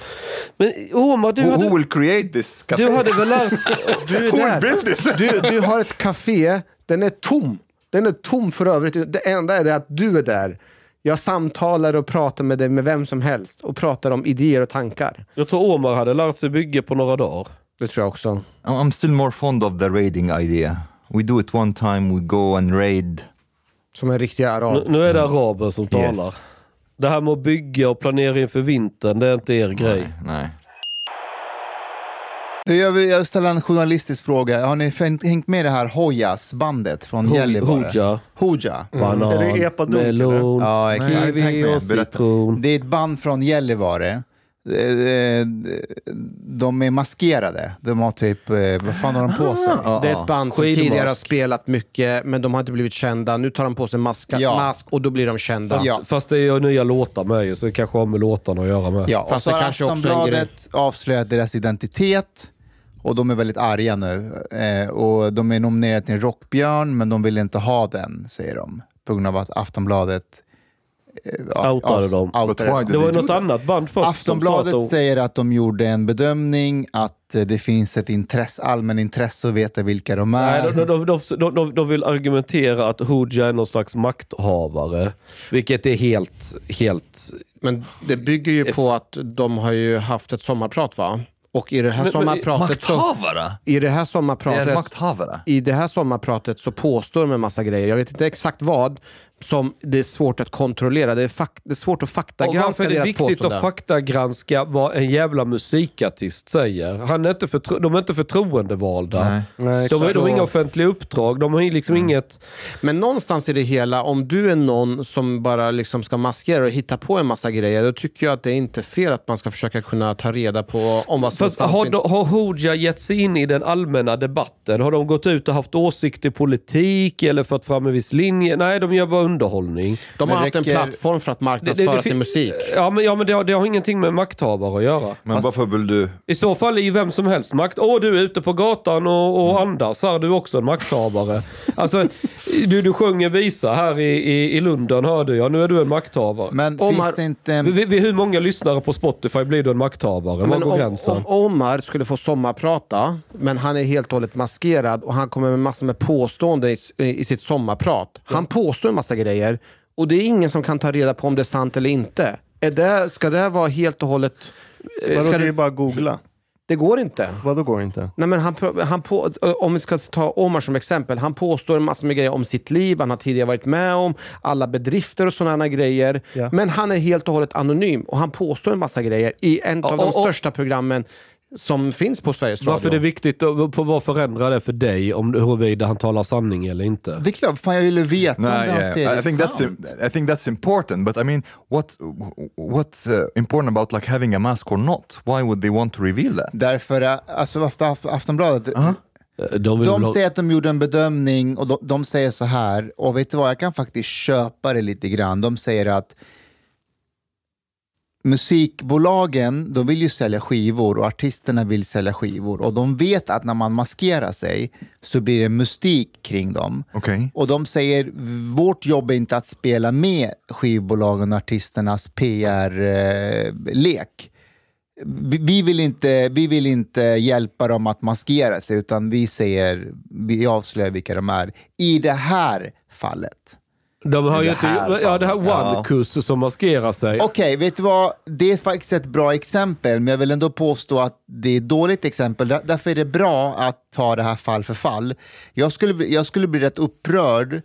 Men Omar, du Who, hade, who will create this cafe? du hade väl lärt Du är who will där. build it? Du, du har ett café, den är tom. Den är tom för övrigt. Det enda är det att du är där. Jag samtalar och pratar med dig med vem som helst och pratar om idéer och tankar. Jag tror Omar hade lärt sig bygga på några dagar. Det tror jag också. I'm still more fond of the raiding idea. We do it one time, we go and raid. Som en riktig Nu, arab. nu är det araber som Yes. talar. Det här med att bygga och planera inför vintern, det är inte er grej. Nej. Du, jag vill ställa en journalistisk fråga. Har ni hängt med det här Hojas-bandet från Ho- Gällivare? Hoja. Hoja. Banan, Är det epadunk, melon, Ja, exakt. Nej, jag har inte tänkt kiwi och citron. Det är ett band från Gällivare. Eh, De är maskerade. De har typ, eh, vad fan har de på sig? Det är ett band som Skidmask. tidigare har spelat mycket, men de har inte blivit kända. Nu tar de på sig maska, Ja. mask och då blir de kända. Ja. Fast det är ju nya låtar med ju, så det kanske har med låtarna att göra med. Ja, och Fast så det har Aftonbladet avslöjat deras identitet. Och de är väldigt arga nu. Eh, och de är nominerade till en rockbjörn, men de vill inte ha den, säger de. På grund av att Aftonbladet eh, ja, Outade dem. outade Det var ju något annat band först Aftonbladet som sa att de, säger att de gjorde en bedömning att eh, det finns ett intresse, allmän intresse att veta vilka de är. Nej, de, de, de, de, de, de vill argumentera att Hooja är någon slags makthavare. Vilket är helt, helt... Men det bygger ju på att de har ju haft ett sommarprat va? Och i det här Men- men- sommarpratet så, Makthavare? i det här Det är sommarpratet makthavare. i det här sommarpratet så påstår de en massa grejer. Jag vet inte exakt vad som det är svårt att kontrollera. Det är, fak- det är svårt att Och varför faktagranska är det deras viktigt påståenden. att faktagranska vad en jävla musikartist säger? Han är inte förtro- de är inte förtroendevalda. Nej. Nej, De, är, de har inga offentliga uppdrag. De har liksom inget... Men någonstans i det hela, om du är någon som bara liksom ska maskera och hitta på en massa grejer, då tycker jag att det är inte fel att man ska försöka kunna ta reda på om vad som Fast är sant. har, de- har Hooja gett sig in i den allmänna debatten? Har de gått ut och haft åsikter i politik eller fört fram en viss linje? Nej, de gör bara underhållning. De har Men haft en räcker- plattform för att marknadsföra Det- det- sin musik. Ja, men, ja, men det, har, det har ingenting med makthavare att göra. Men varför vill du... I så fall är ju vem som helst makt. Åh, du är ute på gatan och, och andas här, du är också en makthavare. Alltså, du, du sjunger visa här i, i, i Lunden hörde jag, nu är du en makthavare. Men Omar- finns det inte... Vid, vid hur många lyssnare på Spotify blir du en makthavare? Var Men går om, gränsen? om Omar skulle få sommarprata, men han är helt och hållet maskerad och han kommer med massor med påståenden i, i sitt sommarprat. Han påstår en massa grejer och det är ingen som kan ta reda på om det är sant eller inte. Är det, ska det vara helt och hållet... eh, Vadå, Ska det är bara googla. det går inte. Vadå går inte? Nej, men han, han på, om vi ska ta Omar som exempel. Han påstår en massa med grejer om sitt liv, han har tidigare varit med om, alla bedrifter och sådana grejer. Ja. Men han är helt och hållet anonym och han påstår en massa grejer i en av Och- de och- största programmen som finns på Sveriges Radio. Varför är det viktigt? På vad förändrar det för dig om huruvida han talar sanning eller inte? Det är klart, fan jag vill ju veta om No, det han yeah, säger I think that's sant. I think that's important. But I mean, what what's uh, important about like having a mask or not? Why would they want to reveal that? Därför, äh, alltså Aft- Aft- Aftonbladet, De, vill de väl ha- säger att de gjorde en bedömning och de, de säger så här, och vet du vad, jag kan faktiskt köpa det lite grann. De säger att musikbolagen, de vill ju sälja skivor och artisterna vill sälja skivor. Och de vet att när man maskerar sig så blir det mystik kring dem. Okej. Och de säger, vårt jobb är inte att spela med skivbolagen och artisternas PR-lek. Vi, vill inte, vi vill inte hjälpa dem att maskera sig, utan vi säger, vi avslöjar vilka de är. I det här fallet. De har ju inte, ja, det här fallet, ja. som maskerar sig. Okej, vet du vad? Det är faktiskt ett bra exempel, men jag vill ändå påstå att det är ett dåligt exempel. Där- Därför är det bra att ta det här fall för fall. Jag skulle, jag skulle bli rätt upprörd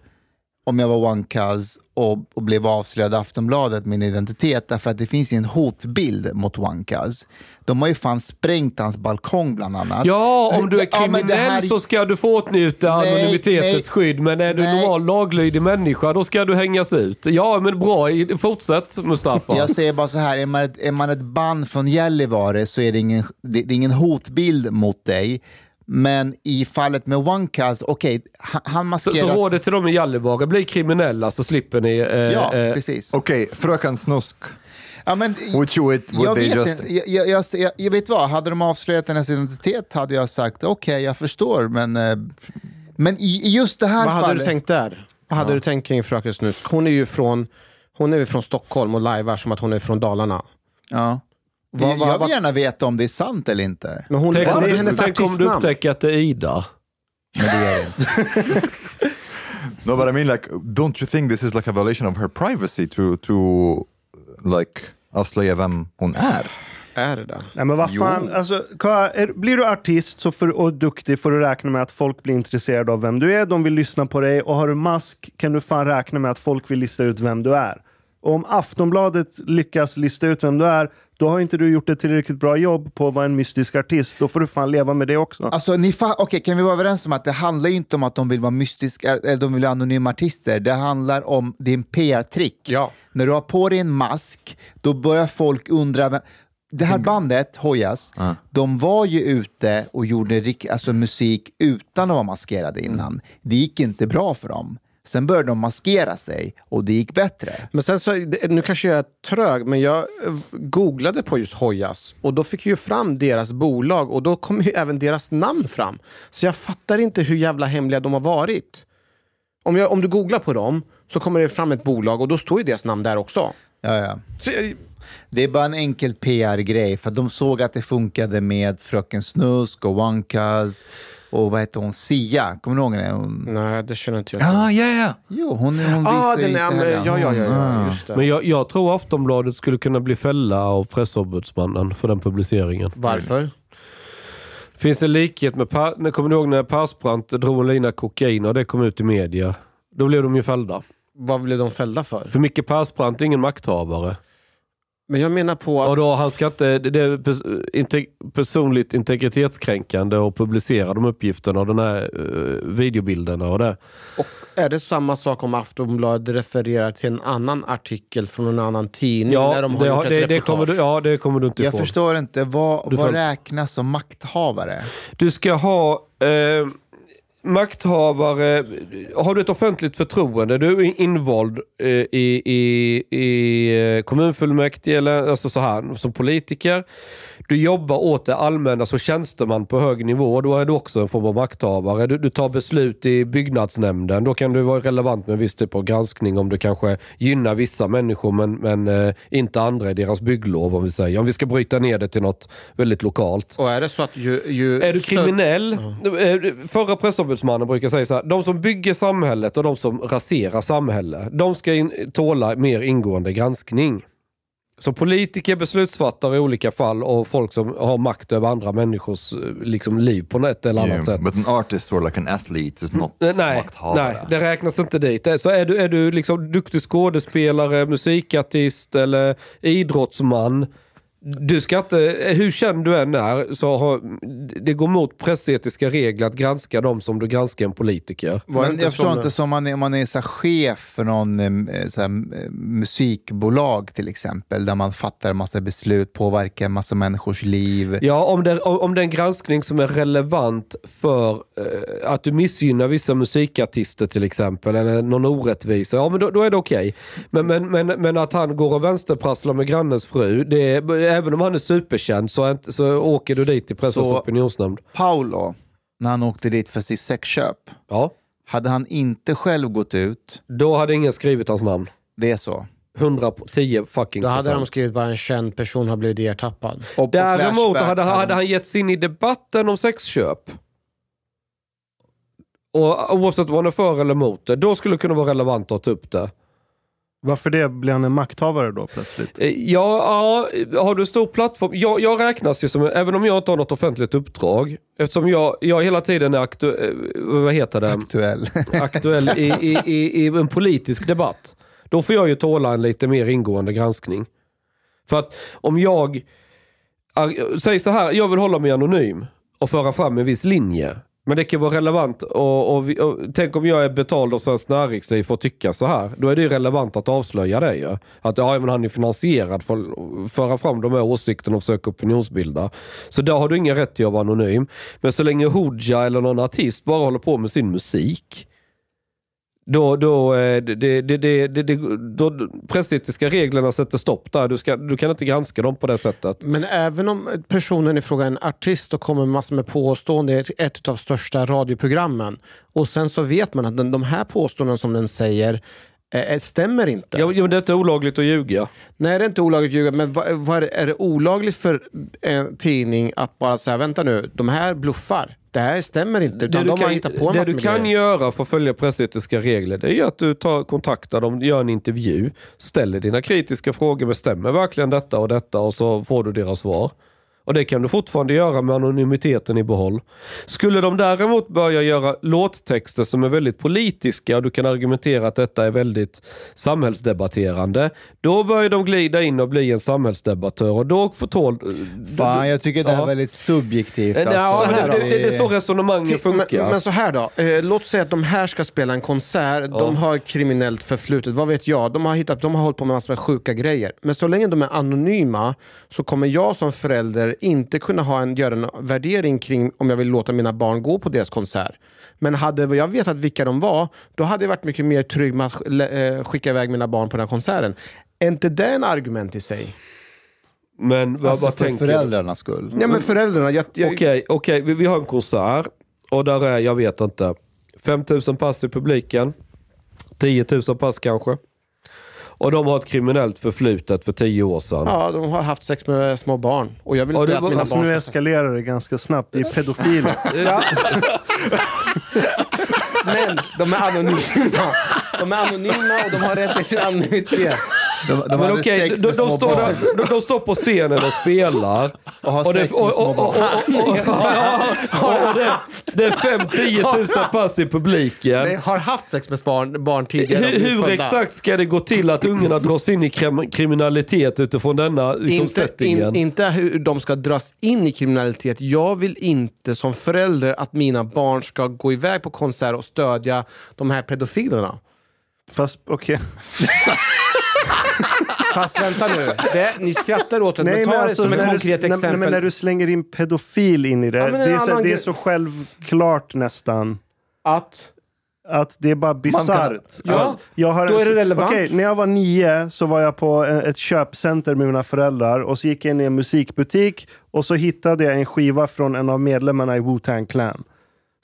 om jag var One Cuz och, och blev avslöjad av Aftonbladet, min identitet, därför att det finns ju en hotbild mot One Cuz. De har ju fan sprängt hans balkong bland annat. Ja, om du är Ja, kriminell här- så ska du få åtnjuta Nej, anonymitetens nej. skydd. Men är du Nej. normal laglydig människa, då ska du hängas ut. Ja, men bra. Fortsätt Mustafa. Jag säger bara så här, är man ett, är man ett band från Gällivare så är det ingen, det, det är ingen hotbild mot dig. Men i fallet med One Cuz, okej, han, han Så, maskeras... så rådet till dem i Gällivare, bli kriminella så slipper ni... Eh, Ja, eh, precis. Okej, Fröken Snusk. Ja, men, Would you, would jag, vet just... inte, jag, jag, jag, jag, vet vad, hade de avslöjat hennes identitet hade jag sagt okej, jag förstår, men, eh, men i, i just det här Vad hade fallet... du tänkt där? Vad hade du tänkt kring Fröken Snusk? Hon är ju från, hon är ju från Stockholm och lajvar som att hon är från Dalarna. Ja. Vad- jag vad- vill gärna veta om det är sant eller inte. Men hon, Tänk, det om är du, hennes tänk om du upptäcker att det är Ida. Men det gör jag inte. No, but I mean, like, don't you think this is like a violation of her privacy to, to like, avslöja vem hon är? Är det det? Nej men vad fan, alltså, är, blir du artist så för, och duktig får du räkna med att folk blir intresserade av vem du är, de vill lyssna på dig och har du mask kan du fan räkna med att folk vill lista ut vem du är. Och om Aftonbladet lyckas lista ut vem du är, då har inte du gjort ett tillräckligt bra jobb på att vara en mystisk artist. Då får du fan leva med det också. Alltså, ni fa- Okej, kan vi vara överens om att det handlar ju inte om att de vill vara mystiska, eller de vill vara anonyma artister. Det handlar om din PR-trick. Ja. När du har på dig en mask, då börjar folk undra. vem- Det här bandet, Hojas, de var ju ute och gjorde rik- alltså, musik utan att vara maskerade innan. Det gick inte bra för dem. Sen började de maskera sig och det gick bättre. Men sen så, nu kanske jag är trög, men jag eh, googlade på just Hojas och då fick jag ju fram deras bolag och då kom ju även deras namn fram. Så jag fattar inte hur jävla hemliga de har varit. Om, jag, om du googlar på dem så kommer det fram ett bolag och då står ju deras namn där också. Ja, ja. Så, Det är bara en enkel PR-grej, för de såg att det funkade med Fröken Snusk och One Cuz och vad heter hon, Sia, kommer du ihåg henne? Hon, nej, det känner inte jag till. Ah, yeah, yeah. jo, hon, hon Ah, visar den är, men, ja, ja, ja, ja, just det. Men jag, jag tror Aftonbladet skulle kunna bli fälla av pressombudsmannen för den publiceringen. Varför? Finns det likhet med, Per- när- kommer du ihåg när Persbrandt drog en lina kokain och det kom ut i media? Då blev de ju fällda. Vad blev de fällda för? För Micke Persbrandt är ingen makthavare. Men jag menar på att... Och då han ska inte, det det är pers- personligt integritetskränkande att publicera de uppgifterna och den här uh, videobilderna och det. Och är det samma sak om Aftonbladet refererar till en annan artikel från en annan tidning Ja, där de har det, gjort har- ett det, det reportage? kommer du, ja, det kommer du inte Jag ifrån. förstår inte, vad, vad får- räknas som makthavare? Du ska ha... Eh, makthavare, har du ett offentligt förtroende, du är invald eh, i, i, i kommunfullmäktige eller alltså så här, som politiker. Du jobbar åt det allmänna som tjänsteman på hög nivå, då är du också en form av makthavare. Du, du tar beslut i byggnadsnämnden, då kan du vara relevant med en viss typ av granskning om du kanske gynnar vissa människor men, men eh, inte andra i deras bygglov om vi säger. Om vi ska bryta ner det till något väldigt lokalt. Och är det så att ju... ju Är du kriminell? Eh, Förra pressombudsmannen brukar säga så här, de som bygger samhället och de som raserar samhället, de ska in, tåla mer ingående granskning. Så politiker, beslutsfattare i olika fall och folk som har makt över andra människors eh, liksom, liv på ett eller annat Yeah, sätt. but an artist or like an athlete is not Nej, makthavare. nej, det räknas inte dit. Eh, Så är du, är du liksom duktig skådespelare, musikartist eller idrottsman. Du ska inte, hur känd du än är, så har, det går mot pressetiska regler att granska dem som du granskar en politiker. Men jag förstår inte, som om man är, om man är så chef för någon eh, så här, eh, musikbolag till exempel, där man fattar en massa beslut, påverkar en massa människors liv. Ja, om det, om det är en granskning som är relevant för eh, att du missgynnar vissa musikartister till exempel, eller någon orättvisa, ja men då, då är det okej. Men, men, men, men att han går och vänsterprasslar med grannens fru, det är, även om han är superkänd så, är inte, så åker du dit till pressens Så- opinionsnämnd. Paolo, när han åkte dit för sitt sexköp, Ja. hade han inte själv gått ut, Då hade ingen skrivit hans namn. det är så. 110 fucking Då hade procent. de skrivit bara en känd person har blivit ertappad. Och på Däremot Flashback hade, hade han gett sig in i debatten om sexköp. Och oavsett om han är för eller emot det, då skulle det kunna vara relevant att ta upp det. Varför det? Blir han en makthavare då plötsligt? Eh, Ja, ja, har du stor plattform? Jag, jag räknas ju som, även om jag inte har något offentligt uppdrag, eftersom jag, jag hela tiden är aktu, eh, vad heter det? aktuell. aktuell i, i, i, i en politisk debatt. Då får jag ju tåla en lite mer ingående granskning. För att om jag, ar- säg så här, jag vill hålla mig anonym och föra fram en viss linje. Men det kan vara relevant och, och, vi- och tänk om jag är betald av Svenskt Näringsliv för att tycka så här. Då är det ju relevant att avslöja det ju. Att ja, men han är finansierad för att föra fram de här åsikterna och försöka opinionsbilda. Så där har du ingen rätt till att vara anonym. Men så länge Hooja eller någon artist bara håller på med sin musik. Då, då, eh, det, det, det, det, det, det, då pressetiska reglerna sätter stopp där. Du, ska, du kan inte granska dem på det sättet. Men även om personen i fråga är en artist och kommer med massor med påståenden i ett av de största radioprogrammen och sen så vet man att den, de här påståenden som den säger eh, stämmer inte. Ja, men det är inte olagligt att ljuga. Nej, det är inte olagligt att ljuga, men vad, vad är, det, är det olagligt för en tidning att bara säga vänta nu, de här bluffar. Det här stämmer inte, Det utan du de kan, hittat på en det du kan grejer. göra för att följa pressetiska regler det är att du tar, kontaktar dem, gör en intervju, ställer dina kritiska frågor, bestämmer verkligen detta och detta och så får du deras svar. Och det kan du fortfarande göra med anonymiteten i behåll. Skulle de däremot börja göra låttexter som är väldigt politiska och du kan argumentera att detta är väldigt samhällsdebatterande, då börjar de glida in och bli en samhällsdebattör och då får tål... Fan, jag tycker det här Ja. är väldigt subjektivt. Eh, Ja, alltså. men det, det, det är så resonemanget funkar. Men, men så här då, eh, låt säga att de här ska spela en konsert, de har kriminellt förflutet, vad vet jag, de har, hittat, de har hållit på med massor med sjuka grejer. Men så länge de är anonyma så kommer jag som förälder inte kunna ha en, göra en värdering kring om jag vill låta mina barn gå på deras konsert. Men hade jag vetat vilka de var, då hade jag varit mycket mer trygg med att eh, skicka iväg mina barn på den här konserten. Är inte det en argument i sig? Men vad, Alltså vad för tänker du? föräldrarnas skull. Ja men föräldrarna, jag, jag, Okej, okej, vi, vi har en konsert och där är, jag vet inte, 5000 pass i publiken. 10 000 pass kanske. Och de har ett kriminellt förflutet för 10 år sedan. ja, de har haft sex med små barn och jag vill inte det att var- mina Alltså barn nu ska... eskalerar det ganska snabbt. Det är pedofiler. Men de är anonyma. De är anonyma och de har rätt till sin anonymitet. De, de Men okej, de, de, små står där, de, de står på scenen och spelar. Och har det- sex med små och, och, och, barn. och, och, och, och det, är 5-10 000 pass i publiken. Nej, har haft sex med barn, barn tidigare. och Hur, hur exakt ska det gå till att ungarna dras in i krim, kriminalitet utifrån denna liksom, Inte, settingen? in, inte hur de ska dras in i kriminalitet. Jag vill inte som förälder att mina barn ska gå iväg på konsert och stödja de här pedofilerna. Fast okej. Fast vänta nu, det, ni skrattar åt det, men ta det alltså, som ett när konkret du, nej, exempel. Nej, men när du slänger in pedofil in i det. Ja, men det, är så, det är så självklart nästan. Att? Att det är bara bisarrt. Ja, Att jag har då är det relevant. Okej, när jag var nio så var jag på en- ett köpcenter med mina föräldrar och så gick jag in i en musikbutik och så hittade jag en skiva från en av medlemmarna i Wu-Tang Clan.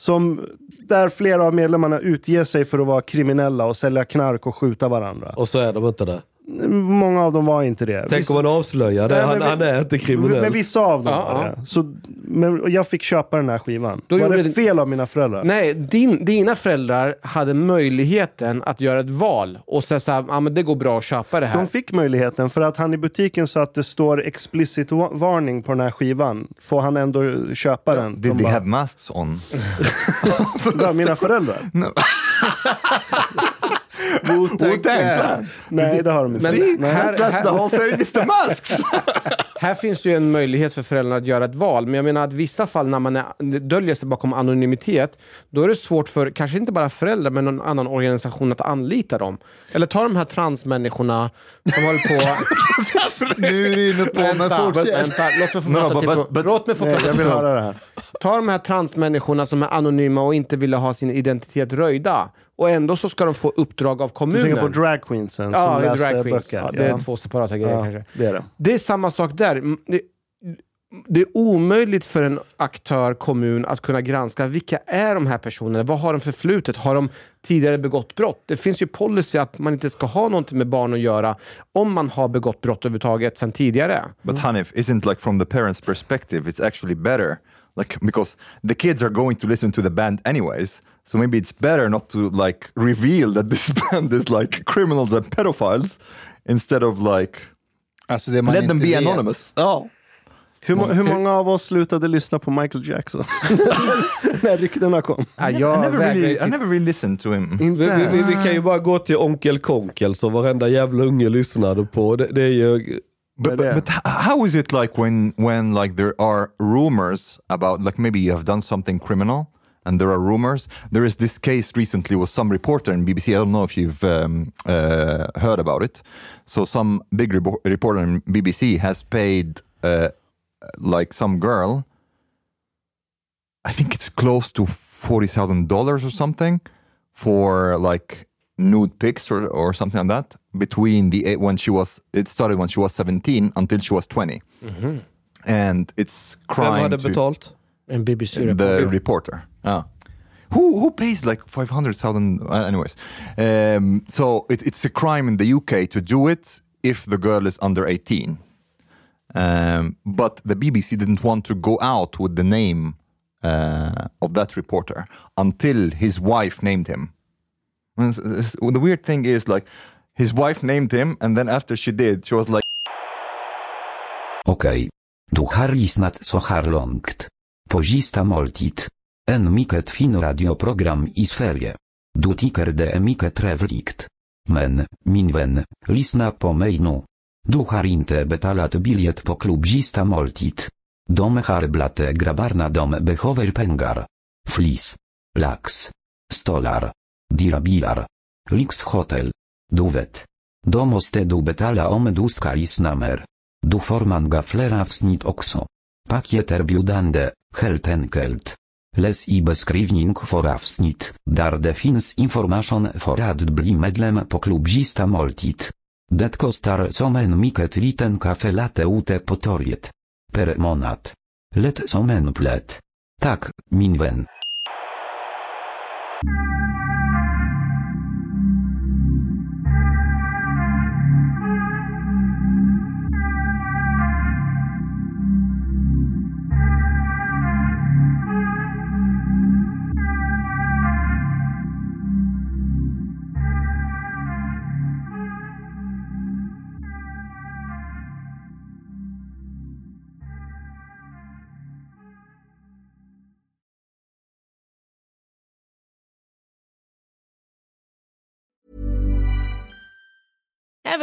Som, där flera av medlemmarna utger sig för att vara kriminella och sälja knark och skjuta varandra. Och så är de inte det. Många av dem var inte det. Tänk om man avslöjar det. Nej, Han, men- han är inte kriminell. Men vissa av dem Ja, var ja. det. Så, men jag fick köpa den här skivan. Då var gjorde det det- fel av mina föräldrar? Nej, din, dina föräldrar hade möjligheten att göra ett val och säga här, ah, men det går bra att köpa det här. De fick möjligheten för att han i butiken sa att det står explicit varning på den här skivan. Får han ändå köpa den? Did De they bara, have masks on? "Bra, mina föräldrar? Wu-Tang. Nej, det har de inte. Men Nej. här, That's the här, whole thing, is the masks! här finns ju en möjlighet för föräldrarna att göra ett val. Men jag menar att vissa fall när man är, döljer sig bakom anonymitet, då är det svårt för kanske inte bara föräldrar men någon annan organisation att anlita dem. Eller ta de här transmänniskorna som håller på... Nu är du inne på, vänta, vänta, låt mig få No, prata but- till but- but- Låt mig få Nej, prata jag till vill punkt. höra det här. Ta de här transmänniskorna som är anonyma och inte vill ha sin identitet röjda. Och ändå så ska de få uppdrag av Du kommunen. tänker på drag queensen Ja, som det är läste drag queens. böcker? Ja, det är två separata grejer Ja, kanske. det är det. Det är samma sak där. Det, det är omöjligt för en aktör, kommun, att kunna granska vilka är de här personerna? Vad har de för flutet? Har de tidigare begått brott? Det finns ju policy att man inte ska ha någonting med barn att göra om man har begått brott överhuvudtaget sedan tidigare. But Hanif, isn't like from the parents' perspective, it's actually better, like because the kids are going to listen to the band anyways. So maybe it's better not to like reveal that this band is like criminals and pedophiles instead of like Alltså det man let them be vet. anonymous. Oh. Hur, må- hur många av oss slutade lyssna på Michael Jackson? När ryktena kom. I jag never vägrar really, ju I never really listened to him. Vi, vi, vi, vi kan ju bara gå till Onkel Konkel som varenda jävla unge lyssnade på. Det, det är ju... But, but, but how is it like when when like there are rumors about like maybe you have done something criminal and there are rumors? There is this case recently with some reporter in bbc i don't know if you've um, uh, heard about it. So some big repo- reporter in bbc has paid uh, like some girl i think it's close to $40000 or something for like nude pics or, or something like that between the eight- when she was it started when she was 17 until she was 20 and it's Vem crime hade to betalt? En BBC the reporter. reporter. Ah. who who pays like 500000 uh, anyways. Um, so it, it's a crime in the uk to do it if the girl is under 18 um, but the bbc didn't want to go out with the name uh, of that reporter until his wife named him and the weird thing is like his wife named him and then after she did she was like Okej. Du har lyssnat så här långt. På måltid. En mycket fin radioprogram i Sverige. Du tycker det är mycket trevligt. Men, min vän, lyssna på mig nu. Du har inte betalat biljett på klubb sista måltid. De har blate grabbarna de behöver pengar. Flis. Lax. Stolar. Dirabilar. Lyxhotel. Du vet. Då måste du betala om du ska lyssna mer. Du får gaflera fler avsnitt också. biudande, heltenkelt. helt enkelt. Läs i beskrivning för avsnitt, där det finns information för att bli medlem på klubzista måltid. Det kostar som en mycket liten kafe late ute på torget. Per månad. Lätt som en plätt. Tack,